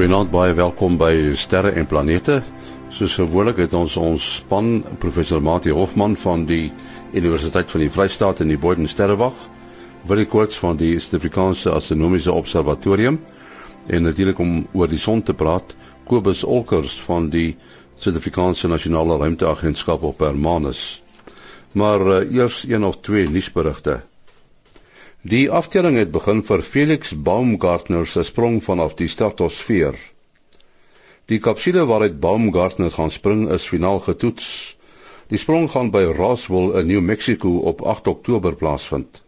Goeienaand, baie welkom by Sterre en Planete. Soos gewoonlik het ons ons span professor Mati Hofman van die Universiteit van die Vrystaat in die Boden Sterrewag, Willie Koorts van die Suid-Afrikaanse Astronomiese Observatorium en natuurlik om oor die son te praat, Kobus Olkers van die Suid-Afrikaanse Nasionale Ruimteagentskap op Hermanus. Maar uh, eers een of twee nuusberigte. Die aftelling het begin vir Felix Baumgartner se sprong vanaf die stratosfeer. Die kapsule waaruit Baumgartner gaan spring is finaal getoets. Die sprong gaan by Roswell in New Mexico op 8 Oktober plaasvind.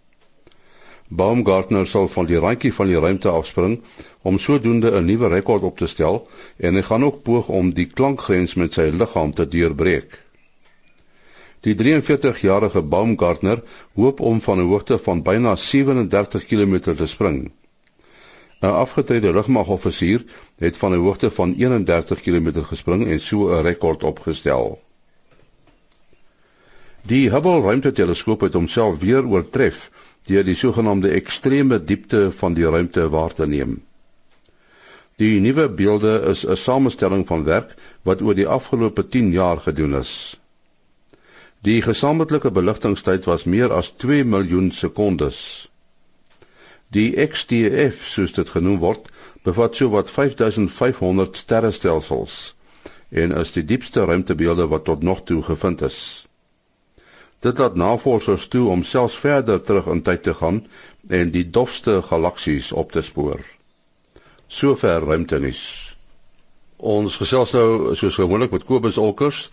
Baumgartner sal van die randjie van die ruimte afspring om sodoende 'n nuwe rekord op te stel en hy gaan ook poog om die klankgrens met sy liggaam te deurbreek. Die 43-jarige Baumgartner hoop om van 'n hoogte van byna 37 km te spring. 'n Afgetrede lugmagoffisier het van 'n hoogte van 31 km gespring en so 'n rekord opgestel. Die Hubble ruimteteleskoop het homself weer oortref deur die sogenaamde ekstreme diepte van die ruimte waar te neem. Die nuwe beelde is 'n samestelling van werk wat oor die afgelope 10 jaar gedoen is. Die gesamentlike beligtingstyd was meer as 2 miljoen sekondes. Die XTF, soos dit genoem word, bevat sowat 5500 sterrestelsels en is die diepste ruimtebeelde wat tot nog toe gevind is. Dit laat navorsers toe om selfs verder terug in tyd te gaan en die dofste galaksies op te spoor. Sover ruimtenis. Ons gesels nou soos gewoonlik met Kobus Olkers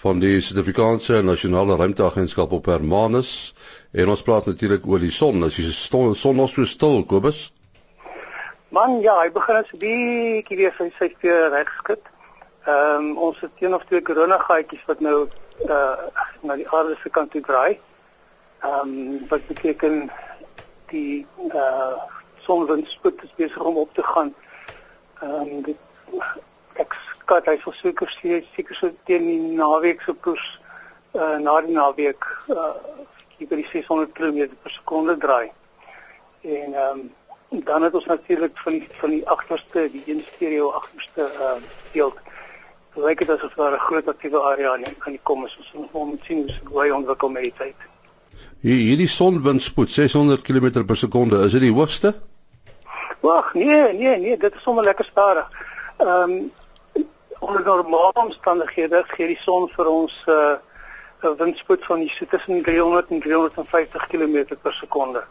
van die Suid-Afrikaanse Nasionale Ruimteagentskap op Hermanus en ons praat natuurlik oor die son. As die son son nog so stil, Kobus? Man, ja, hy begin as 'n bietjie weer sy sy keer regskud. Ehm um, ons het een of twee koronagaatjies wat nou uh na die aarde se kant toe draai. Ehm um, wat beteken die uh sonwindspoed is besig om op te gaan. Ehm um, dit ek skat hy sal seker seker so teen die naweek se koers uh na die naweek uh by die 600 km per sekonde draai. En ehm um, dan het ons natuurlik van die van die agterste die een stereo agterste uh deel. Dit lyk dit asof daar 'n groot aktiewe area aan aan die kom is. Ons moet sien hoe hy ontwikkel met die tyd. Hier hierdie sonwindspoed 600 km per sekonde, is dit die hoogste? Wag, nee, nee, nee, dit is sommer lekker stadig. Ehm um, onder normale omstandighede gee die son vir ons 'n uh, windspoed van so tussen 300 en 350 km per sekonde.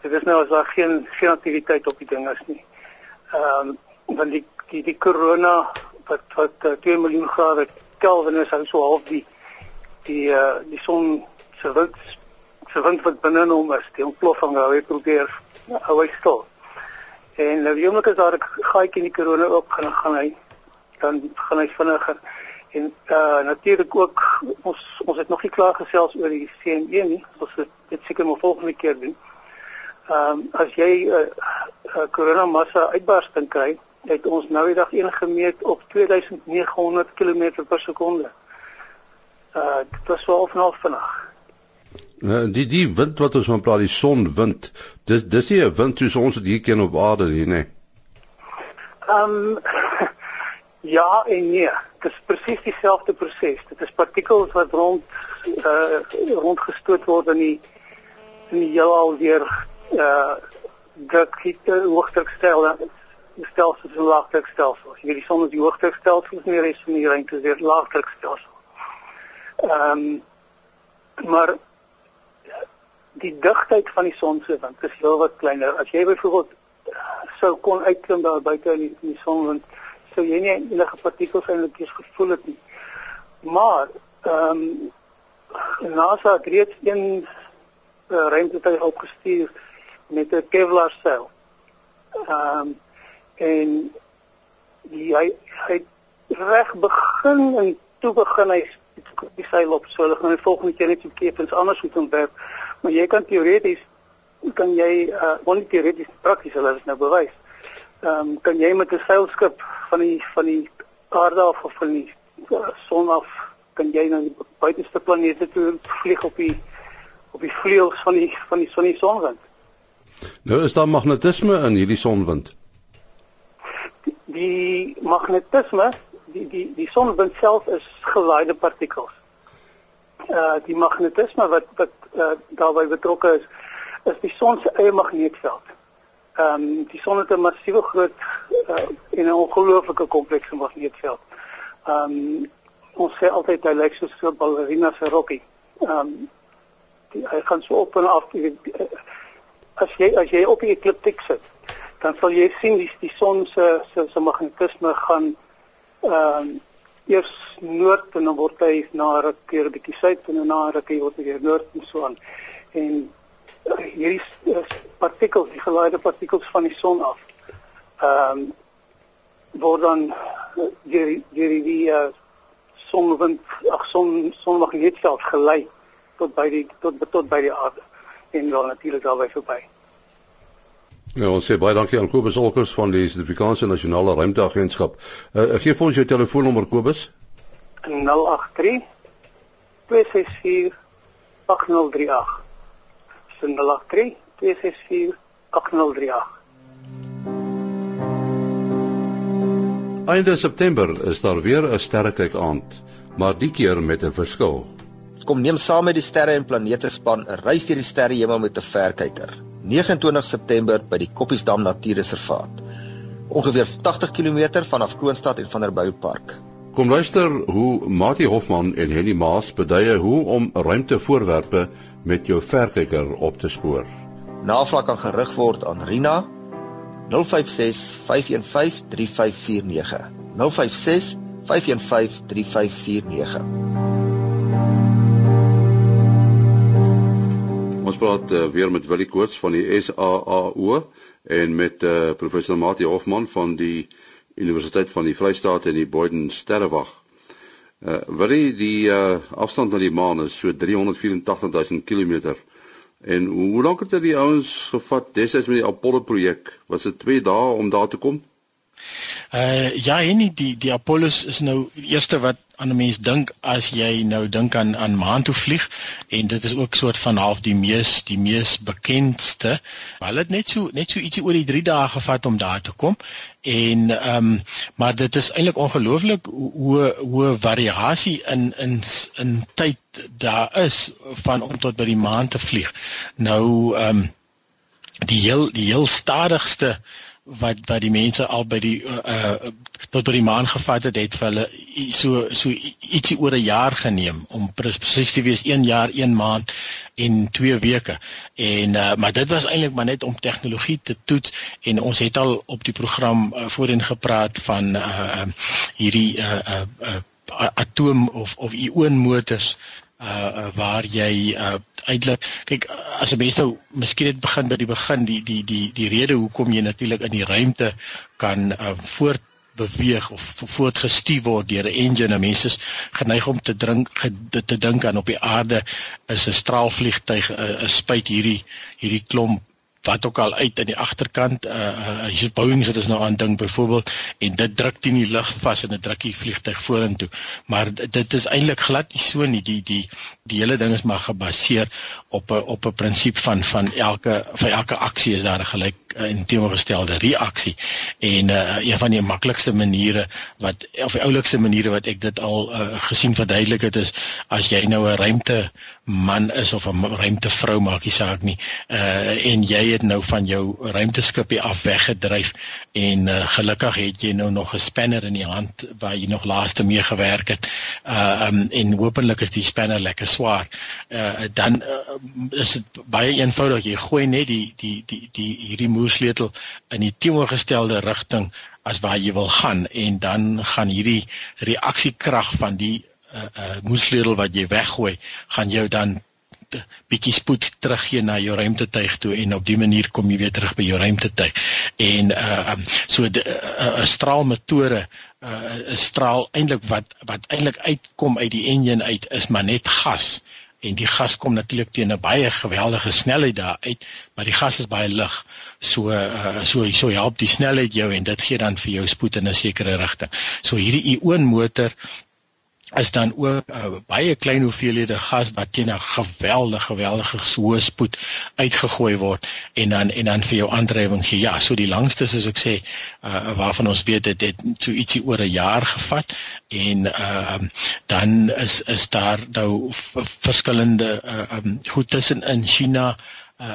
Dit is nou as daar geen geen aktiwiteit op die ding is nie. Ehm um, want die die die corona wat wat uh, 2 miljoen grade Kelvin is hou so half die die uh, die son se wind se wind wat binne hom is, die ontploffing hou hy probeer hou hy stil. En nou die oomblik as daar 'n gaatjie in die korona oop gaan gaan hy dan gaan hy vinniger. En uh natuurlik ook ons ons het nog nie klaar gesels oor die CME nie. Ons het dit seker maar volgende keer doen. Ehm um, as jy 'n uh, uh, korona massa uitbarsting kry, het ons nou die dag een gemeet op 2900 km per sekonde. Uh dit was wel vinnig. Nou die die wind wat ons van praat, die sonwind, dis dis nie 'n wind soos ons dit hier ken op aarde nie, nê. Ehm um, Ja en nee, dit is presies dieselfde proses. Dit is partikels wat rond uh rondgestoot word in die in die heelal weer uh druk hitte hoogdrukstelsels stelsels en laagdrukstelsels. Jy weet die son is die hoogdrukstelsel en die res van die ruimte is weer laagdrukstelsel. Ehm um, maar die digtheid van die son se want is heelwat kleiner. As jy byvoorbeeld sou kon uitklim daar buite in die, die son want sou jy nie enige partikels eintlik gevoel het nie. Maar ehm um, NASA het reeds een uh, ruimtetuig opgestuur met 'n Kevlar sel. Ehm um, en die hy hy reg begin en toe begin hy die seil op so hulle gaan die volgende keer net so kepens anders moet ontwerp. Maar jy kan teoreties kan jy uh, only teoreties prakties hulle het nou bewys ehm um, kan jy met 'n seilskip van die van die aarde af of van die uh, son af kan jy na die buiteste planete toe vlieg op die op die vleuels van die van die son die sonwind. Nou is daar magnetisme in hierdie sonwind. Die magnetisme, die die die sonwind self is gelaaide partikels. Uh die magnetisme wat wat uh, daarbey betrokke is, is die son se eie magneetveld. Ehm um, die son het 'n massiewe groot uh, en 'n ongelooflike komplekse magneetveld. Ehm um, ons sê altyd hy lyk soos 'n ballerina se rokkie. Ehm um, hy gaan so op en af. As jy as jy op die ekliptik sit, dan sal jy sien die die son se se se magnetisme gaan ehm um, eers noord en dan word hy na 'n keer 'n bietjie suid en dan na 'n keer word hy weer noord en so aan. En hierdie partikels, die gelaaide partikels van die son af. Ehm um, word dan deur deur die uh, sonwind, ag son sonmagneetveld gelei tot by die tot tot by die aarde en dan natuurlik daarby verby. Ja, ons sê baie dankie aan Kobus Olkers van die Suid-Afrikaanse Nasionale Ruimteagentskap. Uh, gee vir ons jou telefoonnommer Kobus. 083 264 8038 083 264 8038. Einde September is daar weer 'n sterrekyk aand, maar die keer met 'n verskil. Kom neem saam met die sterre en planete span 'n reis deur die sterrehemel met 'n verkyker. 29 September by die Koppiesdam Natuurreservaat. Ongeveer 80 km vanaf Kroonstad en Vanderbijl Park. Kom luister hoe Mati Hofman en Henny Maas beduie hoe om ruimtevoorwerpe met jou verkyker op te spoor. Navraag kan gerig word aan Rina 056 515 3549. 056 515 3549. Ons praat uh, weer met Willie Koorts van die SAAO en met uh, professor Mati Hofman van die Universiteit van die Vrystaat en die Boyden Sterrewag. Uh Willie, die uh afstand na die maan is so 384000 km. En hoe lank het dit die ouens gevat destyds met die Apollo projek? Was dit 2 dae om daar te kom? Uh ja, en die die Apollo is nou die eerste wat aan 'n mens dink as jy nou dink aan aan maan toe vlieg en dit is ook soort van half die mees die mees bekendste. Hulle het net so net so ietsie oor die 3 dae gevat om daar te kom en ehm um, maar dit is eintlik ongelooflik hoe hoe variasie in in in tyd daar is van om tot by die maan te vlieg. Nou ehm um, die heel die heel stadigste wat wat die mense al by die uh tot by die maan gevat het het vir hulle so so ietsie oor 'n jaar geneem om presies te wees 1 jaar 1 maand en 2 weke. En uh maar dit was eintlik maar net om tegnologie te toets en ons het al op die program uh, voorheen gepraat van uh hierdie uh uh, uh atoom of of ionmotors uh waar jy uh eintlik kyk as 'n mens nou miskien het begin by die begin die die die die rede hoekom jy natuurlik in die ruimte kan uh voort beweeg of voortgestuur word deur 'n engine. Mense is geneig om te drink te dink aan op die aarde is 'n straalvliegtuig 'n spuit hierdie hierdie klomp wat ook al uit aan die agterkant uh uh hier's Boeing wat ons nou aan dink byvoorbeeld en dit druk teen die lug vas en dit druk die vliegtyg vorentoe. Maar dit is eintlik glad nie so nie. Die die die hele ding is maar gebaseer op 'n op 'n prinsip van van elke vir elke aksie is daar 'n gelyk en teenoorgestelde reaksie en uh, een van die maklikste maniere wat of die oulikste maniere wat ek dit al uh, gesien verduidelik het is as jy nou 'n ruimte man is of 'n ruimtevrou maak nie saak nie. Uh, en jy het nou van jou ruimteskipie af weggedryf en uh, gelukkig het jy nou nog 'n spanner in die hand waar jy nog laaste mee gewerk het. Uh, um, en hopelik is die spanner lekker swaar. Uh, dan uh, is dit baie eenvoudig jy gooi net die die die die hierdie moersleutel in die teenoorgestelde rigting as waar jy wil gaan. En dan gaan hierdie reaksiekrag van die uh, uh, moersleutel wat jy weggooi gaan jou dan bietjie spoed teruggee na jou ruimtetuig toe en op dië manier kom jy weer terug by jou ruimtetuig. En uh um, so 'n uh, straalmetode 'n uh, straal eintlik wat wat eintlik uitkom uit die enjin uit is maar net gas en die gas kom natuurlik teen 'n baie geweldige snelheid daar uit, maar die gas is baie lig. So uh, so so help die snelheid jou en dit gee dan vir jou spoed in 'n sekere rigting. So hierdie ionmotor is dan ook uh, baie klein hoeveelhede gas wat teen 'n geweldige geweldige hoë spoed uitgegooi word en dan en dan vir jou aandrywing gee. Ja, so die langste soos ek sê, uh, waarvan ons weet dit het so ietsie oor 'n jaar gevat en uh, dan is is daar nou verskillende uh, um, goed tussen in China uh,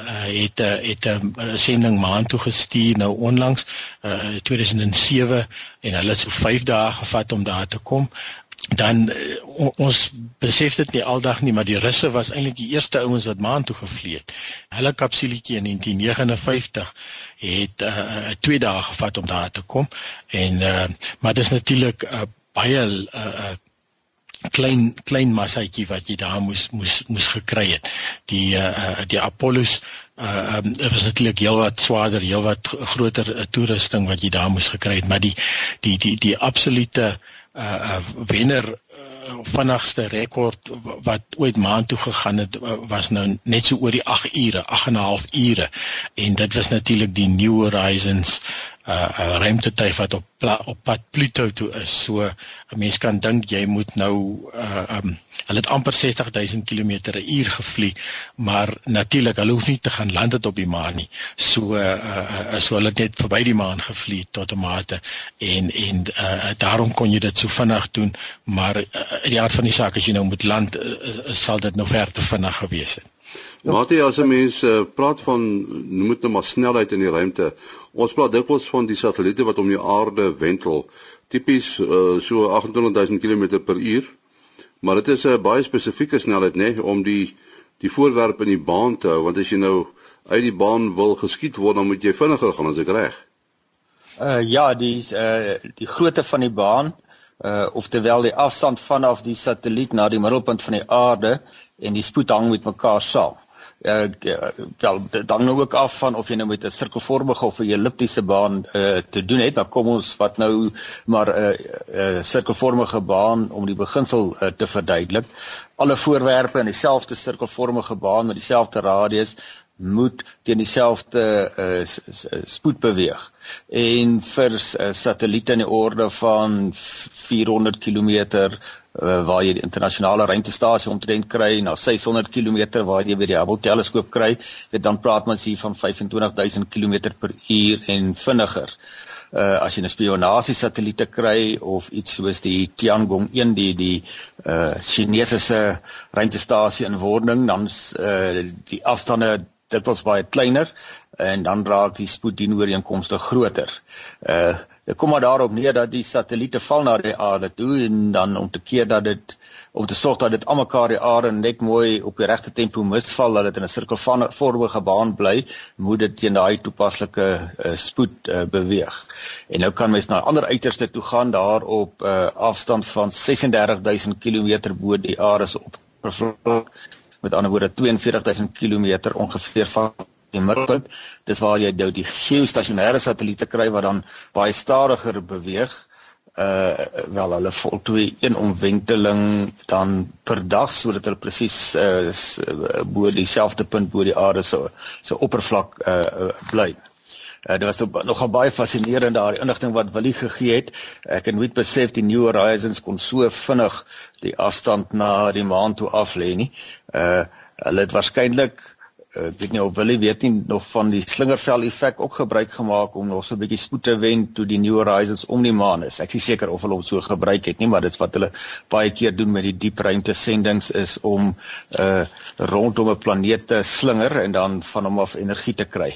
het het 'n um, uh, sending maand toe gestuur nou onlangs uh, 2007 en hulle het so 5 dae gevat om daar te kom dan uh, ons besef dit nie aldag nie maar die russe was eintlik die eerste ouens wat maan toe gevlieg het. Hulle kapsuletjie in 1959 het 'n uh, 2 dae gevat om daar te kom en uh, maar dis natuurlik uh, baie uh, klein klein massaatjie wat jy daar moes moes moes gekry het. Die uh die Apollos uh um, was natuurlik heelwat swaarder, heelwat groter uh, toerusting wat jy daar moes gekry het, maar die die die die absolute uh, uh wenner uh, vinnigste rekord wat ooit maan toe gegaan het was nou net so oor die 8 ure, 8 en 'n half ure. En dit was natuurlik die New Horizons uh, uh ruimtetuig wat op op pad Pluto toe is. So 'n mens kan dink jy moet nou uh um hulle het amper 60000 km/h gevlieg, maar natuurlik hulle hoef nie te gaan land het op die maan nie. So uh, uh so hulle net verby die maan gevlieg tot 'n mate en en uh daarom kon jy dit so vinnig doen, maar uh, in die aard van die saak as jy nou moet land uh, uh, sal dit nou ver te vinnig gewees het. Mate as 'n mens uh, praat van noem dit nou maar snelheid in die ruimte. Ons praat dikwels van die satelliete wat om die aarde wentel, tipies uh, so 28000 km/h. Maar dit is 'n baie spesifieke snelheid nê nee, om die die voorwerp in die baan te hou, want as jy nou uit die baan wil geskiet word, dan moet jy vinniger gaan as ek reg. Uh ja, die uh die grootte van die baan uh oftewel die afstand vanaf die satelliet na die middelpunt van die aarde en die spoed hang met mekaar saam. Uh wel dan nou ook af van of jy nou met 'n sirkelvormige of 'n elliptiese baan uh te doen het, maar kom ons vat nou maar 'n uh, 'n uh, sirkelvormige baan om die beginsel uh, te verduidelik. Alle voorwerpe in dieselfde sirkelvormige baan met dieselfde radius moet teen dieselfde uh, spoed beweeg. En vir uh, satelliete in die orde van 400 km uh, waar jy die internasionale ruimtestasie omtrent kry na 600 km waar jy weer die Hubble teleskoop kry, dit dan praat mens hier van 25000 km per uur en vinniger. Uh as jy 'n spionasie satelliete kry of iets soos die Tiangong 1 die die uh Chinese ruimtestasie in wording dan uh die afstande dit was baie kleiner en dan raak die spoed dien ooreenkomste groter. Uh Dit kom maar daarop neer dat die satelliete val na die aarde toe en dan om te keer dat dit om te sorg dat dit almekaar die aarde net mooi op die regte tempo misval dat dit in 'n sirkelvormige baan bly, moet dit teen daai toepaslike uh, spoed uh, beweeg. En nou kan mens na ander uiterste toe gaan daar op 'n uh, eh, afstand van 36000 km bo die aarde se oppervlak met ander woorde 42000 km ongeveer van die middelpunt. Dis waar jy nou die geostasionêre satelliete kry wat dan baie stadiger beweeg. Uh wel hulle voltooi een omwenteling dan per dag sodat hulle presies uh bo dieselfde punt bo die aarde se se oppervlak uh, uh bly. Uh, dit was nogal baie fascinerend daai inligting wat Willie gegee het. Ek het nooit besef die New Horizons kon so vinnig die afstand na die maan toe af lê nie. Uh hulle het waarskynlik ek weet nie of Willie weet nie nog van die slingervel effek ook gebruik gemaak om nog so 'n bietjie spoed te wen toe die New Horizons om die maan is. Ek is seker of hulle hom so gebruik het nie, maar dit wat hulle baie keer doen met die diep ruimte sendings is om uh rondom 'n planeet te slinger en dan van hom af energie te kry.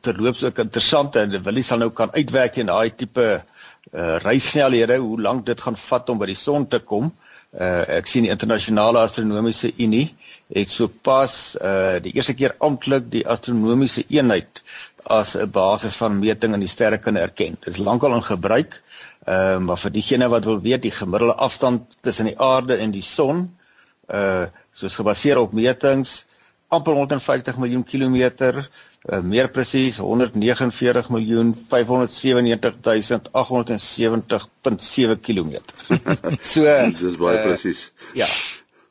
Terloops ook interessant en Willie sal nou kan uitwerk teen daai tipe uh reissnelhede hoe lank dit gaan vat om by die son te kom. Uh ek sien die internasionale astronomiese unie het sopas uh die eerste keer amptelik die astronomiese eenheid as 'n basis van meting in die sterre kan erken. Dit is lankal in gebruik. Ehm uh, maar vir diegene wat wil weet die gemiddelde afstand tussen die aarde en die son uh soos gebaseer op metings amper 150 miljoen kilometer uh, meer presies 149 miljoen 597870.7 km. so dis baie uh, presies. Ja.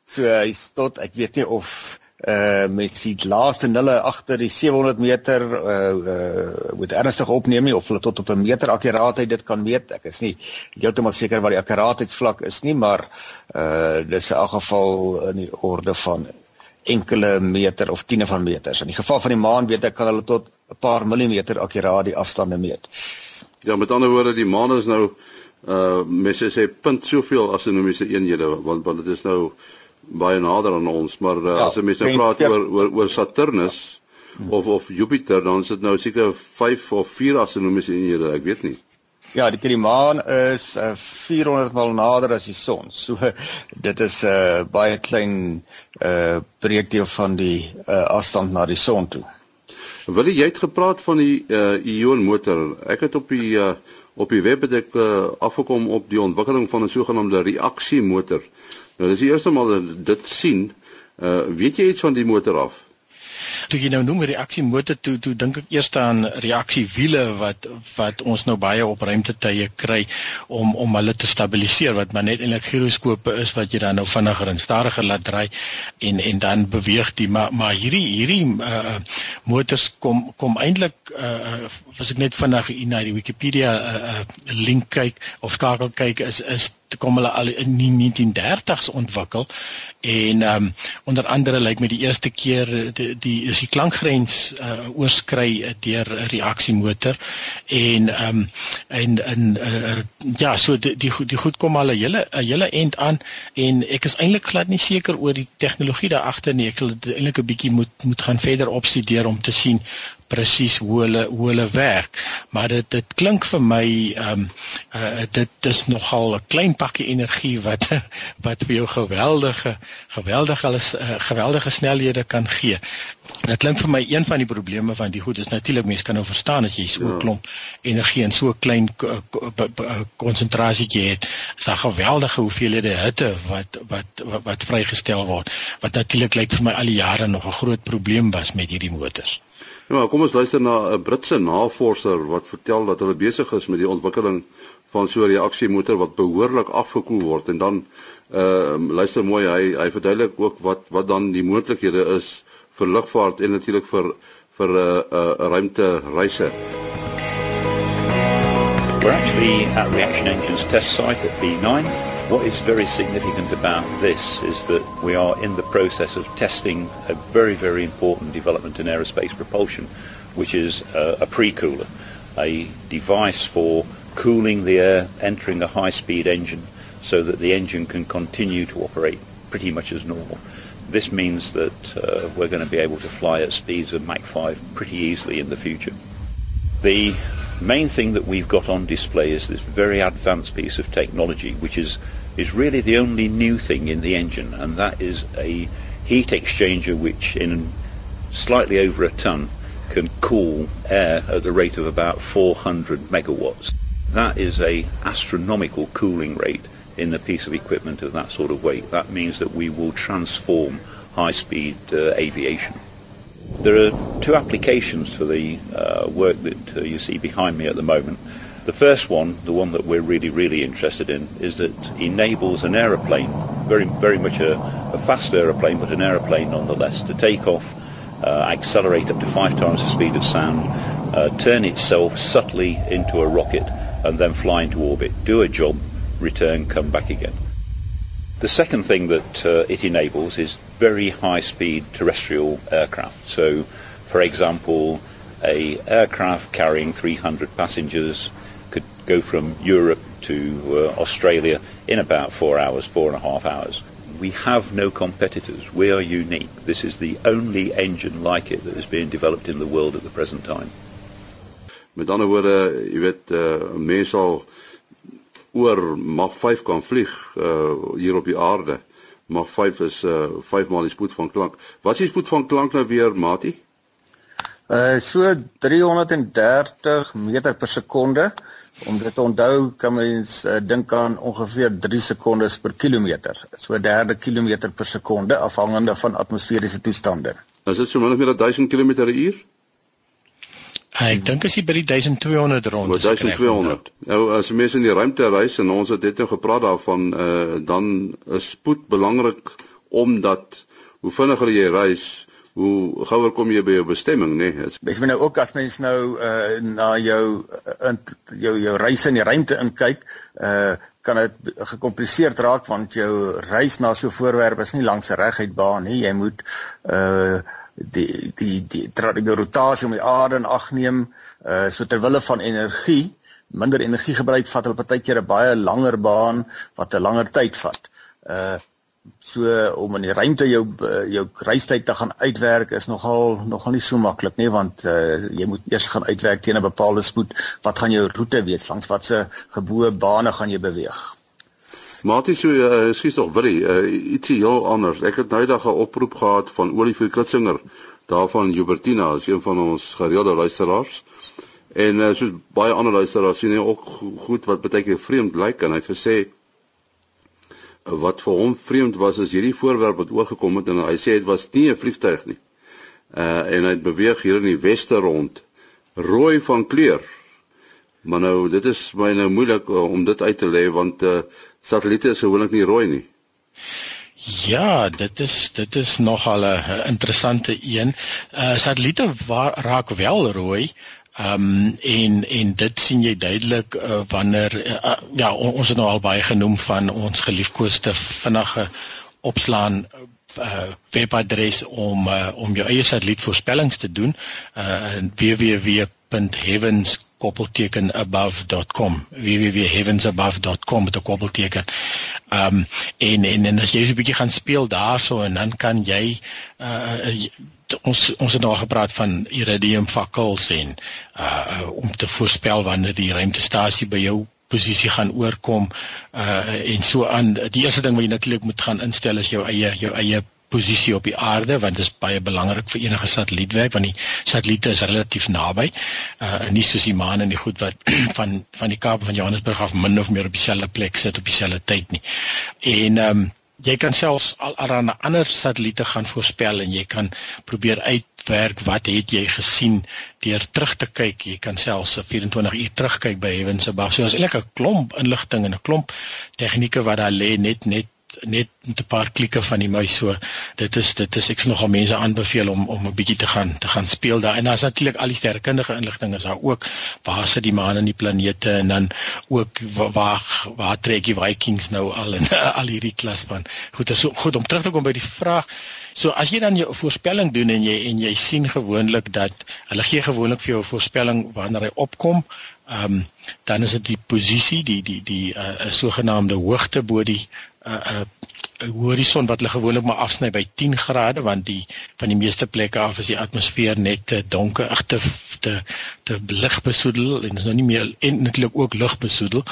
So hy's tot ek weet nie of uh met die laaste nulle agter die 700 meter uh, uh moet ernstig opneem nie of hulle tot op 'n meter akkuraatheid dit kan meet. Ek is nie heeltemal seker wat die akkuraatheidsvlak is nie, maar uh dis in elk geval in die orde van enkele meter of tiene van meters. In die geval van die maan weet ek kan hulle tot 'n paar millimeter akkuraat die afstande meet. Ja, met ander woorde, die maan is nou uh mense sê punt soveel astronomiese eenhede want want dit is nou baie nader aan ons, maar uh, ja, as jy mense nou praat oor oor oor Saturnus hmm. of of Jupiter, dan is dit nou seker 5 of 4 astronomiese eenhede, ek weet nie. Ja, die, die maan is uh, 400 mal nader as die son. So dit is 'n uh, baie klein uh breekdeel van die uh afstand na die son toe. Wil jy het gepraat van die uh ion motor? Ek het op die uh op die web het ek uh, afgekom op die ontwikkeling van 'n sogenaamde reaksiemotor. Nou dis die eerste maal dat dit sien. Uh weet jy iets van die motor af? Toe jy nou noem reaksiemotor toe toe dink ek eers aan reaksiewiele wat wat ons nou baie op ruimtetye kry om om hulle te stabiliseer wat maar net eintlik giroskope is wat jy dan nou vinniger en stadiger laat draai en en dan beweeg die maar maar hierdie hierdie uh, motors kom kom eintlik uh, as ek net vinnig na die Wikipedia uh, link kyk of skakel kyk is is kom hulle al in die 1930s ontwikkel en ehm um, onder andere lyk like met die eerste keer die, die is die klankgrens uh, oorskry deur 'n reaksiemotor en ehm um, en in uh, ja so die die die goed kom al 'n hele 'n hele end aan en ek is eintlik glad nie seker oor die tegnologie daar agter nie. Ek sal dit eintlik 'n bietjie moet moet gaan verder opstudeer om te sien presies hoe hulle hoe hulle werk. Maar dit dit klink vir my ehm um, uh, dit is nogal 'n klein pakkie energie wat wat vir jou geweldige geweldige alles uh, geweldige snelhede kan gee. Dit klink vir my een van die probleme van die goed is natuurlik mense kan nou verstaan as jy so 'n ja. klomp energie in so 'n klein konsentrasie het is daar geweldige hoeveelhede hitte wat wat wat, wat vrygestel word. Wat natuurlik lyk vir my al die jare nog 'n groot probleem was met hierdie motors Ja, kom ons luister na 'n Britse navorser wat vertel dat hulle besig is met die ontwikkeling van so 'n reaksiemotor wat behoorlik afgekoel word en dan ehm uh, luister mooi hy hy verduidelik ook wat wat dan die moontlikhede is vir lugvaart en natuurlik vir vir 'n uh, 'n uh, ruimte reise. We're actually at Reaction Engines test site at B9 What is very significant about this is that we are in the process of testing a very, very important development in aerospace propulsion, which is a, a pre-cooler, a device for cooling the air entering a high-speed engine so that the engine can continue to operate pretty much as normal. This means that uh, we're going to be able to fly at speeds of Mach 5 pretty easily in the future. The main thing that we've got on display is this very advanced piece of technology, which is, is really the only new thing in the engine, and that is a heat exchanger which, in slightly over a ton, can cool air at the rate of about 400 megawatts. That is a astronomical cooling rate in a piece of equipment of that sort of weight. That means that we will transform high-speed uh, aviation. There are two applications for the uh, work that uh, you see behind me at the moment. The first one, the one that we're really, really interested in, is that enables an aeroplane, very, very much a, a fast aeroplane, but an aeroplane nonetheless, to take off, uh, accelerate up to five times the speed of sound, uh, turn itself subtly into a rocket, and then fly into orbit, do a job, return, come back again. The second thing that uh, it enables is very high-speed terrestrial aircraft. So, for example, a aircraft carrying 300 passengers go from Europe to uh, Australia in about four hours, four and a half hours. We have no competitors. We are unique. This is the only engine like it that is being developed in the world at the present time. Met ander woorde, jy weet, uh, mense al oor mag 5 kan vlieg uh hier op die aarde. Mag 5 is uh 5 maal die spoed van klank. Wat is die spoed van klank nou weer, Mati? Uh so 330 meter per sekonde. Om dit te onthou, kan mens uh, dink aan ongeveer 3 sekondes per kilometer. So 'n derde kilometer per sekonde afhangende van atmosferiese toestande. Is dit so min of meer 1000 km/h? Ek dink as jy by die 1200 rond is. 1200. Nou as mense in die ruimte reis en ons het net nou gepraat daarvan, uh dan is spoed belangrik omdat hoe vinniger jy reis, hoe gouer kom jy by jou bestemming, né? Nee? Mens moet nou ook as mens nou uh na jou in jou jou reis in die ruimte inkyk, uh kan dit gekompliseerd raak want jou reis na so 'n voorwerp is nie langs 'n reguit baan nie. Jy moet uh die die die, die rotasie om die aarde in ag neem, uh so ter wille van energie, minder energie gebruik vat hulle partykeer 'n baie langer baan wat 'n langer tyd vat. Uh so om in die ruimte jou jou reistyd te gaan uitwerk is nogal nogal nie so maklik nie want uh, jy moet eers gaan uitwerk teen 'n bepaalde spoed. Wat gaan jou roete wees? Langs watse geboue bane gaan jy beweeg? Maatie so uh, skuis tog vir uh, ietsie heel anders. Ek het nou daag 'n oproep gehad van Olivier Klitsinger daarvan Jubertina is een van ons gereelde luisteraars. En uh, soos baie ander luisteraars sien hy ook goed wat baie keer vreemd lyk en hy het gesê wat vir hom vreemd was is hierdie voorwerp wat oorgekom het en hy sê dit was nie 'n vliegtuig nie. Uh en hy beweeg hier in die weste rond rooi van kleur. Maar nou dit is my nou moeilik uh, om dit uit te lê want uh satelliete is gewoonlik nie rooi nie. Ja, dit is dit is nogal 'n interessante een. Uh satelliete raak wel rooi, Ehm um, en en dit sien jy duidelik uh, wanneer uh, ja on, ons het nou al baie genoem van ons geliefkoeste vinnige opslaan uh, webadres om uh, om jou eie satellietvoorspellings te doen uh, www.heavens koppelteken above.com www.heavensabove.com met 'n koppelteken. Ehm um, en, en en as jy 'n bietjie gaan speel daarso en dan kan jy uh, ons ons het nou gepraat van iridium fakkels en uh om te voorspel wanneer die ruimtestasie by jou posisie gaan oorkom uh en so aan. Die eerste ding wat jy natuurlik moet gaan instel is jou eie jou eie posisie op die aarde want dit is baie belangrik vir enige satellietwerk want die satelliete is relatief naby uh nie soos die maan en die goed wat van van die Kaap van Johannesburg af min of meer op dieselfde plek sit op dieselfde tyd nie. En um jy kan selfs al aan ander satelliete gaan voorspel en jy kan probeer uitwerk wat het jy gesien deur terug te kyk. Jy kan selfs 24 uur terugkyk by Heavens Above. So is eintlik 'n klomp inligting en 'n klomp tegnieke wat daar lê net net net met 'n paar klikke van die muis so dit is dit is ek sien nogal mense aanbeveel om om 'n bietjie te gaan te gaan speel daar. En daar's natuurlik al die sterrekundige inligting is daar ook. Waar sit die maan en die planete en dan ook waar waar trek die Vikings nou al en al hierdie klas van goed is so goed om terug te kom by die vraag. So as jy dan jou voorspelling doen en jy en jy sien gewoonlik dat hulle gee gewoonlik vir jou 'n voorspelling wanneer hy opkom, ehm um, dan is dit die posisie, die die die 'n uh, sogenaamde hoogte bo die 'n 'n uh, horison wat hulle gewoonlik maar afsny by 10 grade want die van die meeste plekke af is die atmosfeer net te donker, ag te te te ligbesoedel en is nou nie meer en natuurlik ook lugbesoedel.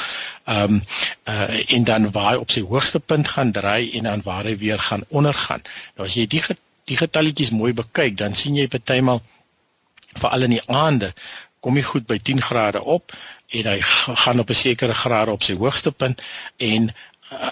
Ehm um, uh, en dan waar hy op sy hoogste punt gaan draai en dan waar hy weer gaan ondergaan. Nou as jy die die getalletjies mooi bekyk, dan sien jy partymal veral in die aande kom hy goed by 10 grade op en hy gaan op 'n sekere graad op sy hoogste punt en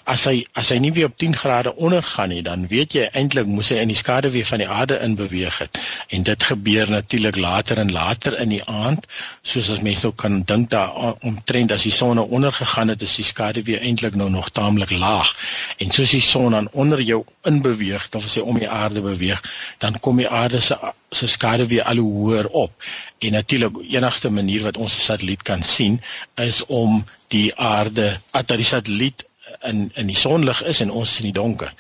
as hy as hy nie weer op 10 grade onder gaan nie, dan weet jy eintlik moes hy in die skaduwee van die aarde in beweeg het. En dit gebeur natuurlik later en later in die aand, soos as mense ook kan dink daar omtrent as die son nou onder gegaan het, is die skaduwee eintlik nou nog taamlik laag. En soos die son dan onder jou in beweeg, dan as hy om die aarde beweeg, dan kom die aarde se se skaduwee al hoe hoër op. En natuurlik enigste manier wat ons 'n satelliet kan sien is om die aarde, dat die satelliet in in die sonlig is en ons is in die donker.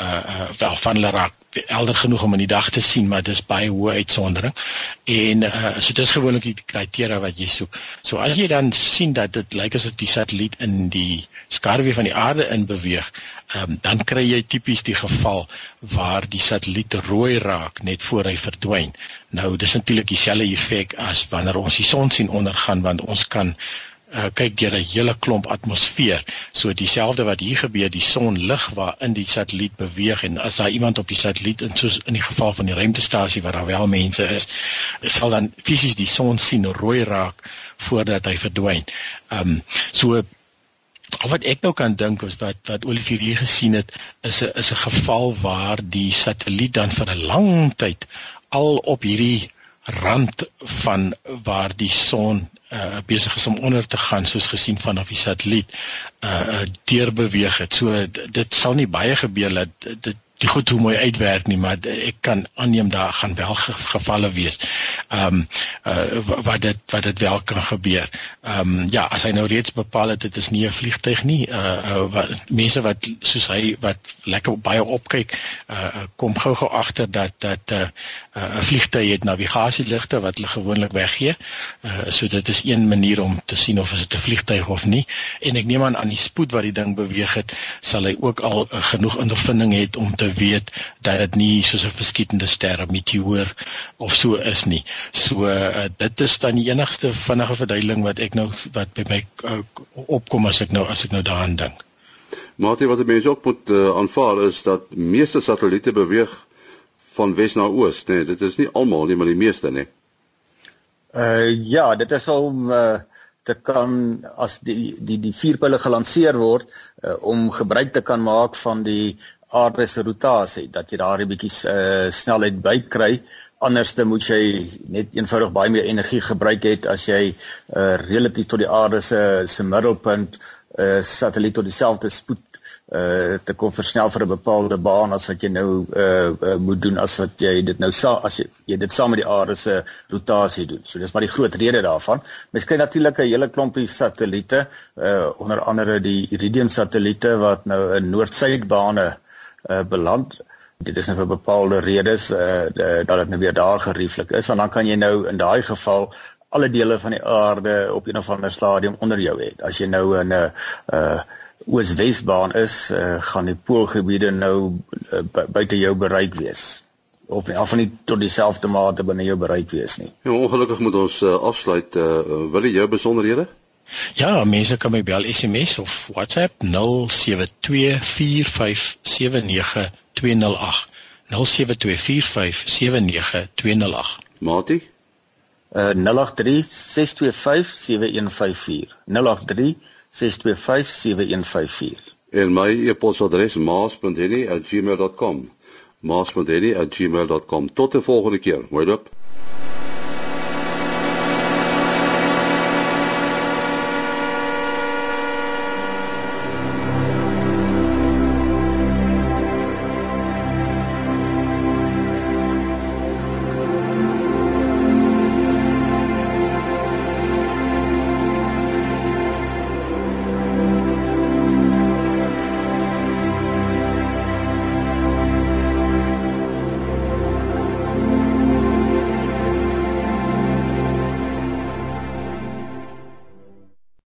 Uh uh wel van hulle raak helder genoeg om in die dag te sien, maar dis baie hoë uitsondering. En uh so dis gewoonlik die kriteria wat jy soek. So as jy dan sien dat dit lyk asof die satelliet in die skarwe van die aarde in beweeg, um, dan kry jy tipies die geval waar die satelliet rooi raak net voor hy verdwyn. Nou dis natuurlik dieselfde effek as wanneer ons die son sien ondergaan want ons kan uh, kyk deur 'n hele klomp atmosfeer. So dieselfde wat hier gebeur, die son lig waarin die satelliet beweeg en as daar iemand op die satelliet in soos in die geval van die ruimtestasie waar daar wel mense is, sal dan fisies die son sien rooi raak voordat hy verdwyn. Ehm um, so Of wat ek nou kan dink is wat wat Olivier hier gesien het is 'n is 'n geval waar die satelliet dan vir 'n lang tyd al op hierdie rand van waar die son uh, besig is om onder te gaan soos gesien vanaf die satelliet uh, uh deur beweeg het. So dit sal nie baie gebeur dat dit die goed hoe mooi uitwerk nie, maar ek kan aanneem daar gaan wel gevalle wees. Ehm um, uh, wat dit wat dit wel kan gebeur. Ehm um, ja, as hy nou reeds bepaal het dit is nie 'n vliegtyg nie, uh, uh wat mense wat soos hy wat lekker baie opkyk, uh kom gou-gou agter dat dat uh, 'n uh, vliegtyg het navigasieligte wat hulle gewoonlik weggee. Uh so dit is een manier om te sien of dit 'n vliegtyg of nie. En ek neem aan aan die spoed wat die ding beweeg het, sal hy ook al uh, genoeg ondervinding het om te weet dat dit nie soos 'n verskietende ster, meteoor of so is nie. So uh, dit is dan die enigste vinnige verduideliking wat ek nou wat by my uh, opkom as ek nou as ek nou daaraan dink. Maar wat mense ook moet uh, aanvaar is dat meeste satelliete beweeg van wes na oos, nee, dit is nie almal nie, maar die meeste, nee. Uh ja, dit is om uh te kan as die die die vierpyle gelanseer word uh, om gebruik te kan maak van die aarde se rotasie dat jy daar 'n bietjie uh, snelheid bykry anderste moet jy net eenvoudig baie meer energie gebruik het as jy uh, relatief tot die aarde se se middelpunt 'n uh, satelliet tot dieselfde spoed uh te kon versnel vir 'n bepaalde baan as wat jy nou uh, uh moet doen as wat jy dit nou sa as jy, jy dit saam met die aarde se rotasie doen. So dis maar die groot rede daarvan. Mens kry natuurlik 'n hele klompie satelliete uh onder andere die Iridium satelliete wat nou in noord-suid bane uh beland. Dit is nou vir bepaalde redes uh dat dit nou weer daar gerieflik is want dan kan jy nou in daai geval alle dele van die aarde op een of ander stadium onder jou hê. As jy nou 'n uh oos-wesbaan is, uh, gaan die poolgebiede nou uh, buite jou bereik wees of af van nie tot dieselfde mate binne jou bereik wees nie. Ja, ongelukkig moet ons uh, afsluit. Uh, wil jy jou besonderhede? Ja, mense kan my bel SMS of WhatsApp 0724579208. 0724579208. Mati? Uh 0836257154. 083 06257154. En my e-posadres maas.henny@gmail.com. maas.henny@gmail.com. Tot die volgende keer. Mooi loop.